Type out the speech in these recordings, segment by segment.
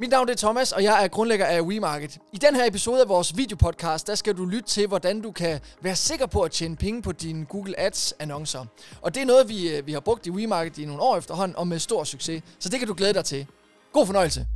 Mit navn er Thomas, og jeg er grundlægger af WeMarket. I den her episode af vores videopodcast, der skal du lytte til, hvordan du kan være sikker på at tjene penge på dine Google Ads-annoncer. Og det er noget, vi, øh, vi har brugt i WeMarket i nogle år efterhånden, og med stor succes. Så det kan du glæde dig til. God fornøjelse.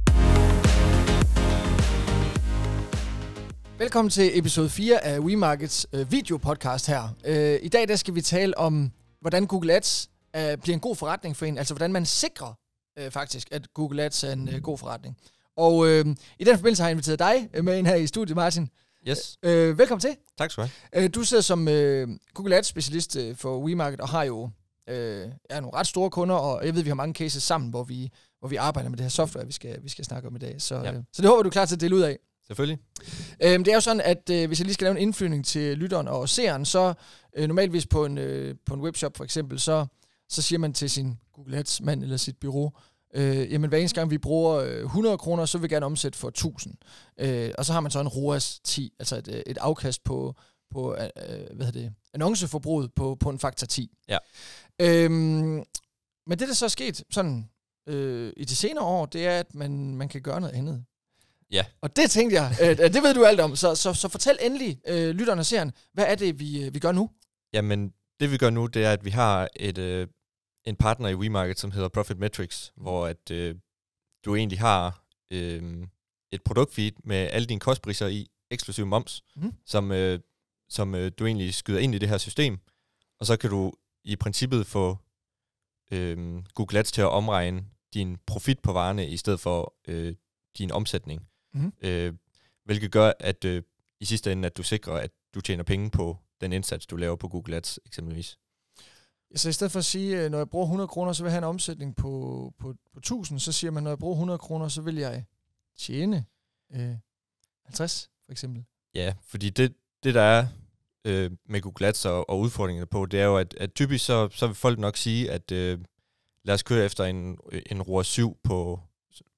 Velkommen til episode 4 af WeMarkets øh, videopodcast her. Øh, I dag der skal vi tale om, hvordan Google Ads øh, bliver en god forretning for en. Altså hvordan man sikrer øh, faktisk, at Google Ads er en øh, god forretning. Og øh, i den forbindelse har jeg inviteret dig øh, med ind her i studiet, Martin. Yes. Øh, velkommen til. Tak skal du have. Øh, du sidder som øh, Google Ads specialist øh, for WeMarket og har jo øh, er nogle ret store kunder, og jeg ved, vi har mange cases sammen, hvor vi, hvor vi arbejder med det her software, vi skal, vi skal snakke om i dag. Så, Ja. øh, så det håber du er klar til at dele ud af. Selvfølgelig. Øhm, det er jo sådan, at øh, hvis jeg lige skal lave en indflyvning til lytteren og seeren, så øh, normalt hvis på en, øh, på en webshop for eksempel, så, så siger man til sin Google Ads mand eller sit bureau, øh, jamen hver eneste gang vi bruger øh, 100 kroner, så vil vi gerne omsætte for 1000. Øh, og så har man så en ROAS 10, altså et, øh, et afkast på, på øh, hvad hedder det, annonceforbruget på, på en faktor 10. Ja. Øhm, men det, der så er sket sådan øh, i de senere år, det er, at man, man kan gøre noget andet. Ja. Og det tænkte jeg, øh, det ved du alt om. Så, så, så fortæl endelig øh, lytterne og seeren, hvad er det, vi, øh, vi gør nu? Jamen, det vi gør nu, det er, at vi har et, øh, en partner i WeMarket, som hedder Profit Metrics, hvor at øh, du egentlig har øh, et produktfeed med alle dine kostpriser i, eksklusiv moms, Mhm. som, øh, som øh, du egentlig skyder ind i det her system. Og så kan du i princippet få øh, Google Ads til at omregne din profit på varerne, i stedet for øh, din omsætning. Mhm. Øh, hvilket gør, at øh, i sidste ende, at du sikrer, at du tjener penge på den indsats, du laver på Google Ads eksempelvis. Så i stedet for at sige, øh, når jeg bruger 100 kroner, så vil jeg have en omsætning på, på, på 1000, så siger man, når jeg bruger 100 kroner, så vil jeg tjene øh, 50 for eksempel. Ja, fordi det, det der er øh, med Google Ads og, og udfordringerne på, det er jo, at, at typisk så, så vil folk nok sige, at øh, lad os køre efter en, en ROAS 7 på,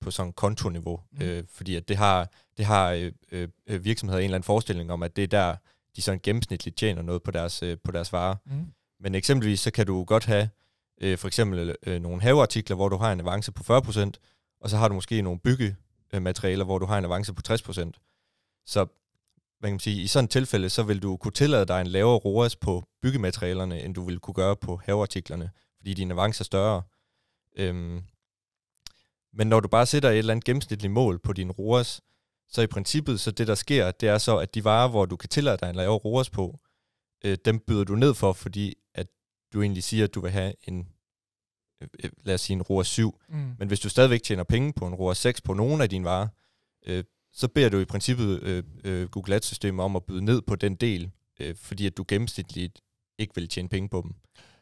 på sådan kontoriveau, Mm. mm. øh, fordi at det har, det har øh, øh, virksomheder en eller anden forestilling om, at det er der, de sådan gennemsnitligt tjener noget på deres, øh, på deres varer. Mm. Men eksempelvis så kan du godt have øh, for eksempel øh, nogle haveartikler, hvor du har en avance på 40%, og så har du måske nogle byggematerialer, hvor du har en avance på 60%. Så hvad kan man sige, i sådan et tilfælde, så vil du kunne tillade dig en lavere ROAS på byggematerialerne, end du vil kunne gøre på haveartiklerne, fordi din avance er større. Øhm, men når du bare sætter et eller andet gennemsnitligt mål på din ROAS, så i princippet, så det der sker, det er så, at de varer, hvor du kan tillade dig en lavere ROAS på, øh, dem byder du ned for, fordi du egentlig siger, at du vil have en, øh, øh, lad os sige en ROAS 7. Mm. Men hvis du stadigvæk tjener penge på en ROAS 6 på nogle af dine varer, øh, så beder du i princippet øh, øh, Google Ads-systemet om at byde ned på den del, øh, fordi at du gennemsnitligt ikke vil tjene penge på dem.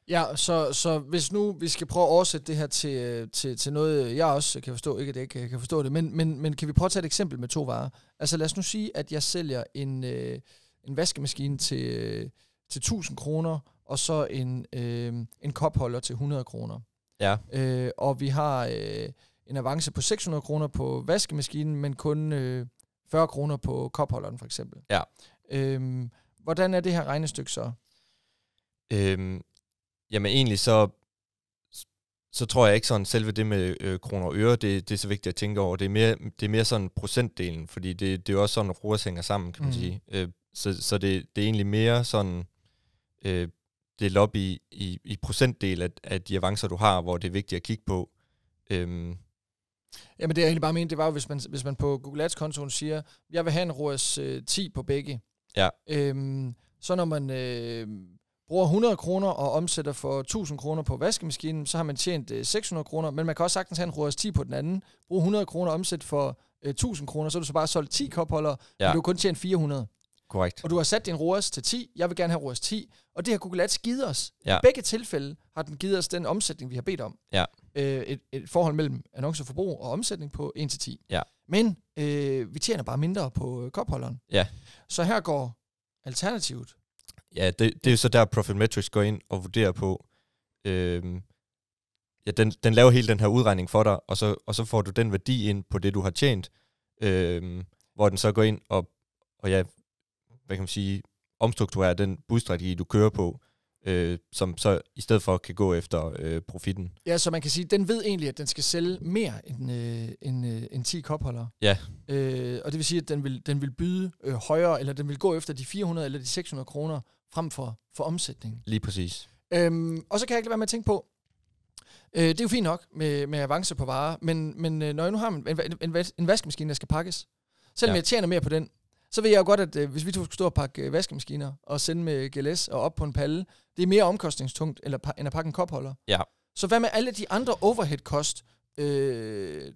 Ja, så, så hvis nu vi skal prøve at oversætte det her til, til, til noget, jeg også kan forstå, ikke at jeg ikke kan forstå det, men, men, men kan vi prøve at tage et eksempel med to varer? Altså lad os nu sige, at jeg sælger en, øh, en vaskemaskine til, øh, til 1000 kroner, og så en, øh, en kopholder til 100 kroner. Ja, Øh, og vi har øh, en avance på 600 kroner på vaskemaskinen, men kun øh, 40 kroner på kopholderen for eksempel. Ja. Øhm, hvordan er det her regnestykke så? Øhm, jamen egentlig så, så tror jeg ikke sådan selve det med øh, kroner og øre, det, det er så vigtigt at tænke over. Det er mere, det er mere sådan procentdelen, fordi det, det er jo også sådan, at hænger sammen, kan man mm. sige. Øh, så så det, det er egentlig mere sådan, øh, delt op i, i, i procentdel af, af de avancer, du har, hvor det er vigtigt at kigge på. Øhm, Jamen det jeg egentlig bare mente, det var jo, hvis man, hvis man på Google Ads-kontoen siger, jeg vil have en ROAS øh, 10 på begge. Ja. Øhm, så når man øh, bruger 100 kroner og omsætter for 1000 kroner på vaskemaskinen, så har man tjent øh, 600 kroner, men man kan også sagtens have en ROAS 10 på den anden, bruge 100 kroner og omsætte for øh, 1000 kroner, så har du så bare solgt 10 kopholdere, ja. Ja. men du har kun tjent 400. korrekt. Og du har sat din ROAS til 10, jeg vil gerne have ROAS 10, og det har Google Ads givet os. Ja. I begge tilfælde har den givet os den omsætning, vi har bedt om. Ja. Øh, et, et forhold mellem annonceforbrug og omsætning på 1 til 10. Ja. Men øh, vi tjener bare mindre på øh, kopholderen. Ja. Så her går alternativet. Ja, det, det er jo så der Profit Metrics går ind og vurderer på, øhm, ja, den, den laver hele den her udregning for dig, og så, og så får du den værdi ind på det, du har tjent, øhm, hvor den så går ind og, og ja, hvad kan man sige, omstrukturerer den budstrategi, du kører på, øh, som så i stedet for kan gå efter øh, profitten. Ja, så man kan sige, at den ved egentlig, at den skal sælge mere end, øh, end, øh, end 10 kopholder. Ja. Øh, og det vil sige, at den vil, den vil byde øh, højere, eller den vil gå efter de 400 eller de 600 kroner frem for, for omsætningen. Lige præcis. Øhm, og så kan jeg ikke lade være med at tænke på, øh, det er jo fint nok med, med avance på varer, men, men øh, når jeg nu har en, en, en, en vaskemaskine, der skal pakkes, selvom. Ja. jeg tjener mere på den, så ved jeg jo godt, at øh, hvis vi to skulle stå og pakke øh, vaskemaskiner og sende med GLS og op på en palle, det er mere omkostningstungt pa- end at pakke en kopholder. Ja. Så hvad med alle de andre overhead-kost? Øh,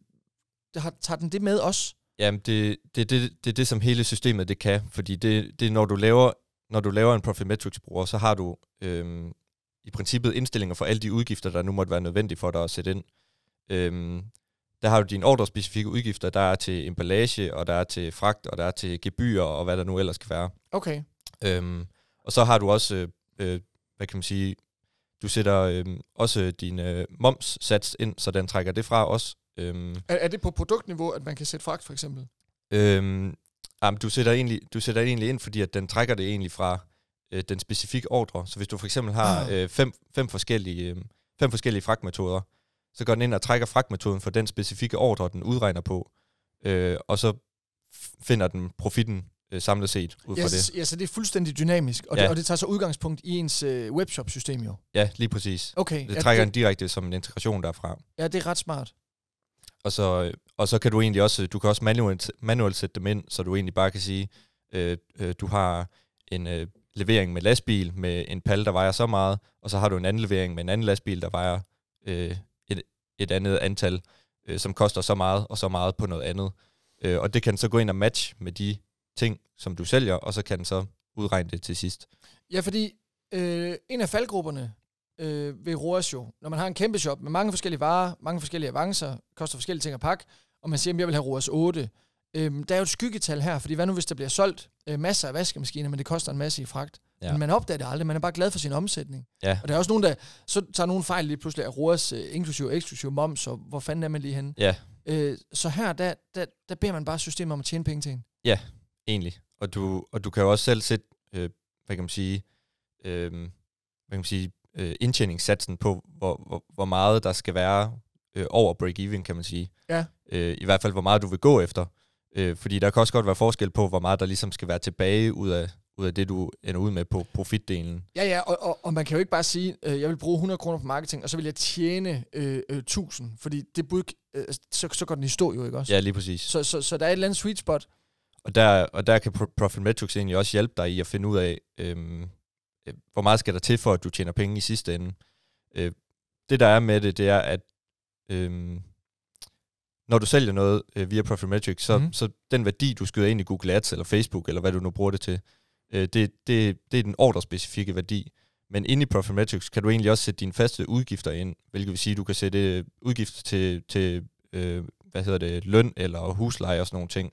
det har, tager den det med også? Jamen, det, det, det, det er det, som hele systemet det kan, fordi det, det er, når du laver, når du laver en Profitmetrics-bruger, så har du øhm, i princippet indstillinger for alle de udgifter, der nu måtte være nødvendige for dig at sætte ind. Øhm, der har du dine ordrespecifikke udgifter, der er til emballage, og der er til fragt, og der er til gebyr, og hvad der nu ellers kan være. Okay. Øhm, og så har du også, øh, øh, hvad kan man sige, du sætter øh, også din øh, momssats ind, så den trækker det fra også. Øhm, Er, er det på produktniveau, at man kan sætte fragt for eksempel? Øhm, jamen, du sætter, egentlig, du sætter egentlig ind, fordi at den trækker det egentlig fra øh, den specifikke ordre. Så hvis du for eksempel har Ah. øh, fem, fem, forskellige, øh, fem forskellige fragtmetoder, så går den ind og trækker fragtmetoden for den specifikke ordre, den udregner på, øh, og så finder den profitten øh, samlet set ud fra Ja, det. ja, så det er fuldstændig dynamisk, og, ja. Det, og det tager så udgangspunkt i ens øh, webshop-system jo. Ja, lige præcis. Okay, Det ja, trækker det, den direkte som en integration derfra. ja, det er ret smart. Og så, øh, og så kan du egentlig også, du kan også manuelt, manuelt sætte dem ind, så du egentlig bare kan sige, øh, øh, du har en øh, levering med lastbil med en palle, der vejer så meget, og så har du en anden levering med en anden lastbil, der vejer øh, et, andet antal, øh, som koster så meget og så meget på noget andet. Øh, og det kan så gå ind og match med de ting, som du sælger, og så kan den så udregne det til sidst. Ja, fordi øh, en af faldgrupperne øh, ved ROAS jo, når man har en kæmpe shop med mange forskellige varer, mange forskellige avancer, koster forskellige ting at pakke, og man siger, at jeg vil have ROAS 8, øh, der er jo et skyggetal her, fordi hvad nu hvis der bliver solgt øh, masser af vaskemaskiner, men det koster en masse i fragt? Ja. Ja. Men man opdager det aldrig, man er bare glad for sin omsætning. Ja. Og der er også nogen, der så tager nogle fejl lige pludselig af ROAS, øh, inklusiv og eksklusiv moms, og hvor fanden er man lige henne? Ja, Øh, så her, der, der, der beder man bare systemet om at tjene penge til en. egentlig. Og du, og du kan jo også selv sætte, øh, hvad kan man sige, øh, hvad kan man sige, øh, indtjeningssatsen på, hvor, hvor, hvor meget der skal være øh, over break-even, kan man sige. Ja. Øh, I hvert fald, hvor meget du vil gå efter. Øh, fordi der kan også godt være forskel på, hvor meget der ligesom skal være tilbage ud af, ud af det, du ender ud med på profitdelen. Ja, ja, og, og, og man kan jo ikke bare sige, øh, jeg vil bruge 100 kroner på marketing, og så vil jeg tjene øh, øh, 1000, fordi det bud, øh, så, så går den i stå jo, ikke også? Ja, lige præcis. Så, så, så der er et eller andet sweet spot. Og der, og der kan Pro- Profit Metrics egentlig også hjælpe dig i at finde ud af, øhm, øh, hvor meget skal der til for, at du tjener penge i sidste ende. Øh, det der er med det, det er, at øhm, når du sælger noget øh, via Profit Metrics, så, mm. så den værdi, du skyder ind i Google Ads eller Facebook, eller hvad du nu bruger det til, øh, det, det, det er den ordrespecifikke værdi. Men inde i Profit Metrics kan du egentlig også sætte dine faste udgifter ind, hvilket vil sige, at du kan sætte udgifter til, til øh, hvad hedder det, løn eller husleje og sådan nogle ting.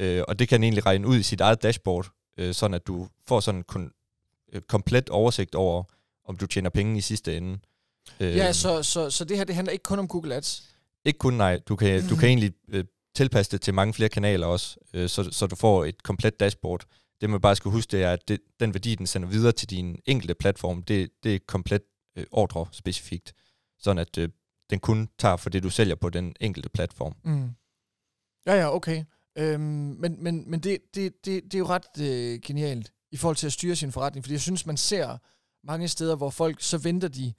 Øh, og det kan egentlig regne ud i sit eget dashboard, øh, sådan at du får sådan en øh, komplet oversigt over, om du tjener penge i sidste ende. Øh, Ja, så, så, så det her, det handler ikke kun om Google Ads. Ikke kun nej, du kan, du kan egentlig øh, tilpasse det til mange flere kanaler også, øh, så, så du får et komplet dashboard. Det man bare skal huske, det er, at det, den værdi, den sender videre til din enkelte platform, det, det er komplet øh, ordre specifikt, sådan at øh, den kun tager for det, du sælger på den enkelte platform. Mm. Ja, ja, okay. Øhm, men men, men det, det, det, det er jo ret øh, genialt i forhold til at styre sin forretning, fordi jeg synes, man ser mange steder, hvor folk, så venter de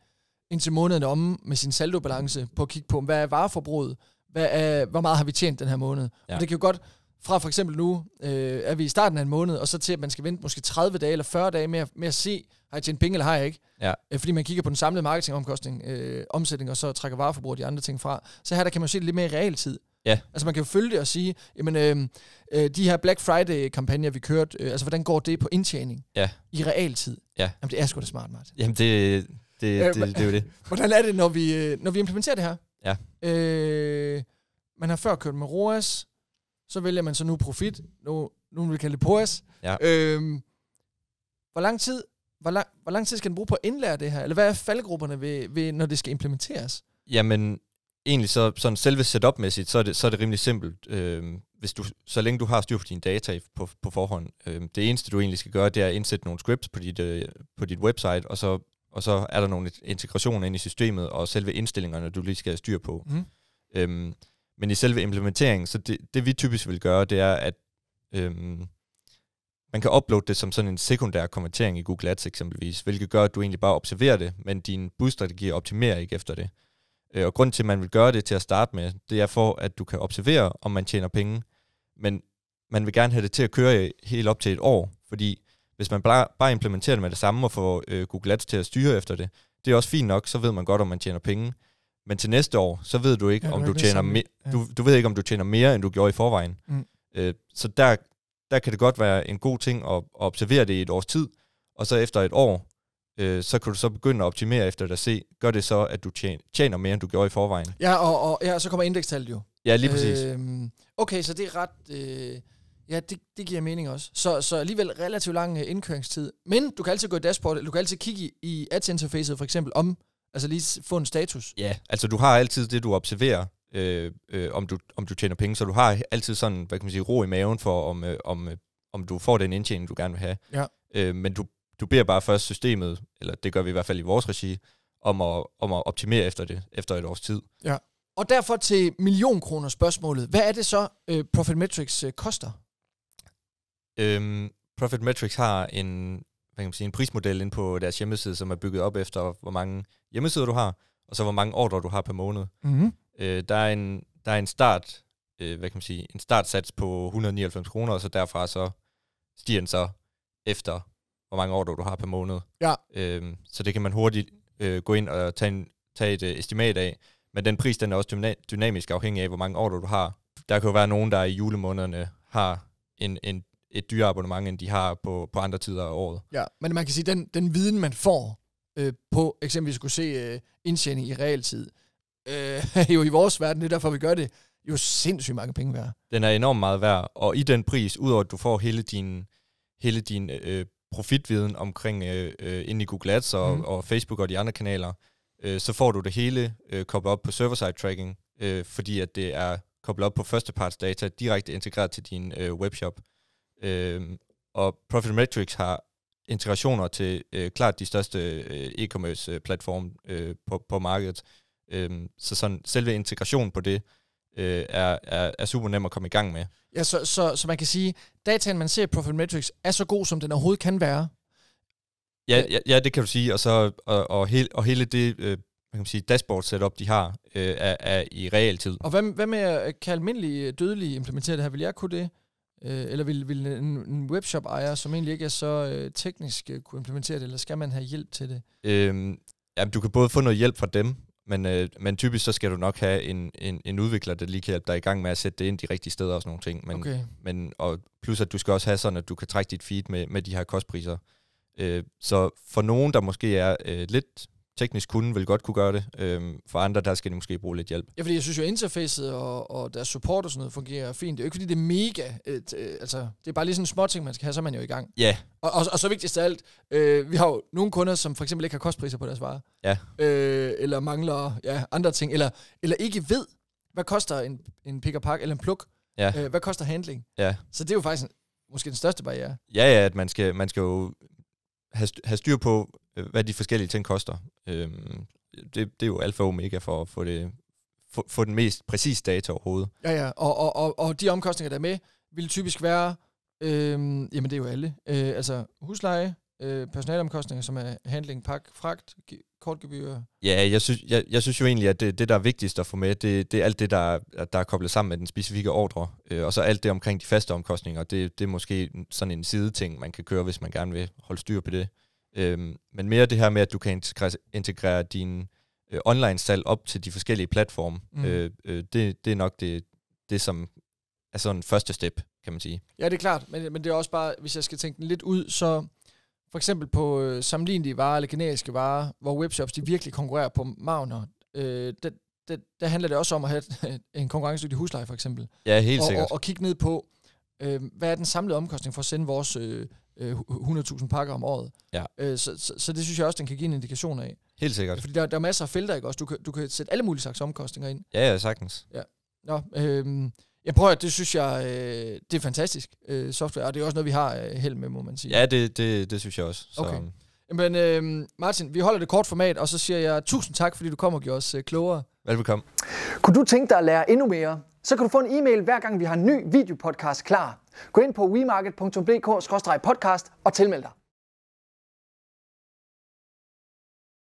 indtil måneden omme med sin saldobalance på at kigge på, hvad er vareforbruget, hvad er, hvor meget har vi tjent den her måned. Ja. Og det kan jo godt, fra for eksempel nu, øh, er vi i starten af en måned, og så til at man skal vente måske 30 dage eller 40 dage med, at- med at se, har jeg tjent penge eller har jeg ikke? Ja. Øh, fordi man kigger på den samlede marketingomkostning, øh, omsætning, og så trækker vareforbrug og de andre ting fra. Så her der kan man jo se det lidt mere i realtid. Ja. Altså man kan jo følge det og sige, jamen øh, øh, de her Black Friday-kampagner, vi kørte, øh, altså hvordan går det på indtjening Ja. i realtid? Ja. Jamen det er sgu da smart, Martin. Jamen, det, det, Øh, det, det, det er jo det. Hvordan er det, når vi, øh, når vi implementerer det her? Ja. Øh, man har før kørt med ROAS, så vælger man så nu profit, nu, nu vil vi kalde det POAS. Ja. Øh, hvor lang tid hvor lang, hvor lang tid skal den bruge på at indlære det her? Eller hvad er faldgrupperne, ved, ved, når det skal implementeres? Jamen, egentlig så sådan selve setup-mæssigt, så er det, så er det rimelig simpelt. Øh, hvis du, så længe du har styr på dine data på, på forhånd, øh, det eneste du egentlig skal gøre, det er at indsætte nogle scripts på dit, øh, på dit website, og så, og så er der nogle integrationer ind i systemet, og selve indstillingerne, du lige skal have styr på. Mm. Øhm, men i selve implementeringen, så det, det vi typisk vil gøre, det er, at øhm, man kan uploade det som sådan en sekundær konvertering i Google Ads eksempelvis, hvilket gør, at du egentlig bare observerer det, men din budstrategi optimerer ikke efter det. Øh, og grund til, at man vil gøre det til at starte med, det er for, at du kan observere, om man tjener penge. Men man vil gerne have det til at køre helt op til et år, fordi hvis man bare, bare implementerer det med det samme og får øh, Google Ads til at styre efter det, det er også fint nok, så ved man godt, om man tjener penge. Men til næste år, så ved du ikke, ja, om du tjener mere, ja. du, du ved ikke, om du tjener mere, end du gjorde i forvejen. Mm. Øh, så der, der kan det godt være en god ting at, at observere det i et års tid, og så efter et år, øh, så kan du så begynde at optimere efter det at se, gør det så, at du tjener, tjener mere, end du gjorde i forvejen. Ja, og, og ja, så kommer indekstallet jo. Ja, lige præcis. Øh, okay, så det er ret... Øh, ja, det, det giver mening også. Så, så alligevel relativt lang øh, indkøringstid. Men du kan altid gå i dashboard, du kan altid kigge i, i ads-interfacet for eksempel, om Altså lige få en status. Ja, altså du har altid det, du observerer, øh, øh, om, du, om du tjener penge, så du har altid sådan, hvad kan man sige, ro i maven for, om, øh, om, øh, om du får den indtjening, du gerne vil have. Ja. Øh, men du, du beder bare først systemet, eller det gør vi i hvert fald i vores regi, om at, om at optimere efter det, efter et års tid. Ja. Og derfor til millionkroner spørgsmålet. Hvad er det så, uh, Profit Metrics uh, koster? Øhm, Profit Metrics har en hvad kan man sige, en prismodel ind på deres hjemmeside, som er bygget op efter, hvor mange hjemmesider du har, og så hvor mange ordre du har per måned. Mm-hmm. Øh, der, er en, der er en start, øh, hvad kan man sige, en startsats på 199 kroner, og så derfra så stiger den så efter, hvor mange ordre du har per måned. Ja. Øh, så det kan man hurtigt øh, gå ind og tage, en, tage et øh, estimat af. Men den pris, den er også dyna- dynamisk afhængig af, hvor mange ordre du har. Der kan jo være nogen, der i julemånederne har en, en et dyre abonnement, end de har på, på andre tider af året. Ja, men man kan sige, den, den viden, man får øh, på eksempelvis at kunne se øh, indtjening i realtid, øh, jo i vores verden, det er derfor, vi gør det, jo sindssygt mange penge værd. Den er enormt meget værd, og i den pris, udover at du får hele din, hele din øh, profitviden omkring øh, øh, ind i Google Ads og, mm. og Facebook og de andre kanaler, øh, så får du det hele øh, koblet op på server-side tracking, øh, fordi at det er koblet op på førstepartsdata direkte integreret til din øh, webshop. Øh, og Profit Metrics har integrationer til øh, klart de største øh, e-commerce øh, platforme øh, på, på markedet. Øh, så sådan selve integrationen på det øh, er, er, er super nem at komme i gang med. Ja, så, så, så man kan sige, dataen, man ser i Profit Metrics, er så god, som den overhovedet kan være. Ja, ja, ja det kan du sige. Og, så, og, og, hele, og hele det øh, man kan sige, dashboard setup, de har, øh, er, er i realtid. Og hvad, hvad med at kan almindelige dødelige implementere det her? Vil jeg kunne det? Øh, eller vil, vil en, en webshop-ejer, som egentlig ikke er så øh, teknisk, øh, kunne implementere det, eller skal man have hjælp til det? Øhm, jamen, du kan både få noget hjælp fra dem, men, øh, men typisk så skal du nok have en, en, en udvikler, der lige kan hjælpe dig i gang med at sætte det ind de rigtige steder og sådan nogle ting. Men, okay. men, og plus at du skal også have sådan, at du kan trække dit feed med, med de her kostpriser. Øh, så for nogen, der måske er øh, lidt teknisk kunde vil godt kunne gøre det. Øhm, for andre, der skal de måske bruge lidt hjælp. Ja, fordi jeg synes jo, interfacet og, og deres support og sådan noget fungerer fint. Det er jo ikke, fordi det er mega... Et, øh, altså, det er bare lige sådan en små ting, man skal have, så er man jo i gang. Ja. Og, og, og så vigtigst af alt, øh, vi har jo nogle kunder, som for eksempel ikke har kostpriser på deres varer. Ja. Øh, eller mangler ja, andre ting. Eller, eller ikke ved, hvad koster en, en pick pack eller en pluk. Ja. Øh, hvad koster handling? Ja. Så det er jo faktisk en, måske den største barriere. Ja, ja, at man skal, man skal jo have, have styr på, øh, hvad de forskellige ting koster. Øhm, det, det er jo alfa og omega for at få, det, få, få den mest præcise data overhovedet. Ja, ja, og, og, og, og de omkostninger, der er med, vil typisk være, øhm, jamen det er jo alle, øh, altså husleje, øh, personalomkostninger, som er handling, pak, fragt, kortgebyr. Ja, jeg synes, jeg, jeg synes jo egentlig, at det, det, der er vigtigst at få med, det, det er alt det, der, der er koblet sammen med den specifikke ordre, øh, og så alt det omkring de faste omkostninger, det, det er måske sådan en sideting, man kan køre, hvis man gerne vil holde styr på det. Øhm, men mere det her med, at du kan integrere, integrere din øh, online-salg op til de forskellige platforme, mm. øh, øh, det, det er nok det, det, som er sådan første step, kan man sige. Ja, det er klart, men, men det er også bare, hvis jeg skal tænke den lidt ud, så for eksempel på øh, sammenlignelige varer eller generiske varer, hvor webshops de virkelig konkurrerer på magner, øh, det, det, der handler det også om at have en konkurrencedygtig husleje for eksempel. Ja, helt og, sikkert. Og, og kigge ned på, øh, hvad er den samlede omkostning for at sende vores øh, 100.000 øh, pakker om året. Ja. Øh, så, så, så det synes jeg også, den kan give en indikation af. Helt sikkert. Fordi der, der er masser af felter, ikke også? Du kan, du kan sætte alle mulige slags omkostninger ind. Ja, ja, sagtens. Ja. Nå, øh, Jeg prøver, det synes jeg, øh, det er fantastisk øh, software, og det er også noget, vi har øh, held med, må man sige. Ja, det, det, det synes jeg også. Så, Okay. Men øh, Martin, vi holder det kort format, og så siger jeg tusind tak, fordi du kom og gjorde os øh, klogere. Velbekomme. Kunne du tænke dig at lære endnu mere? Så kan du få en e-mail hver gang vi har en ny videopodcast klar. Gå ind på wemarket.dk-podcast og tilmeld dig.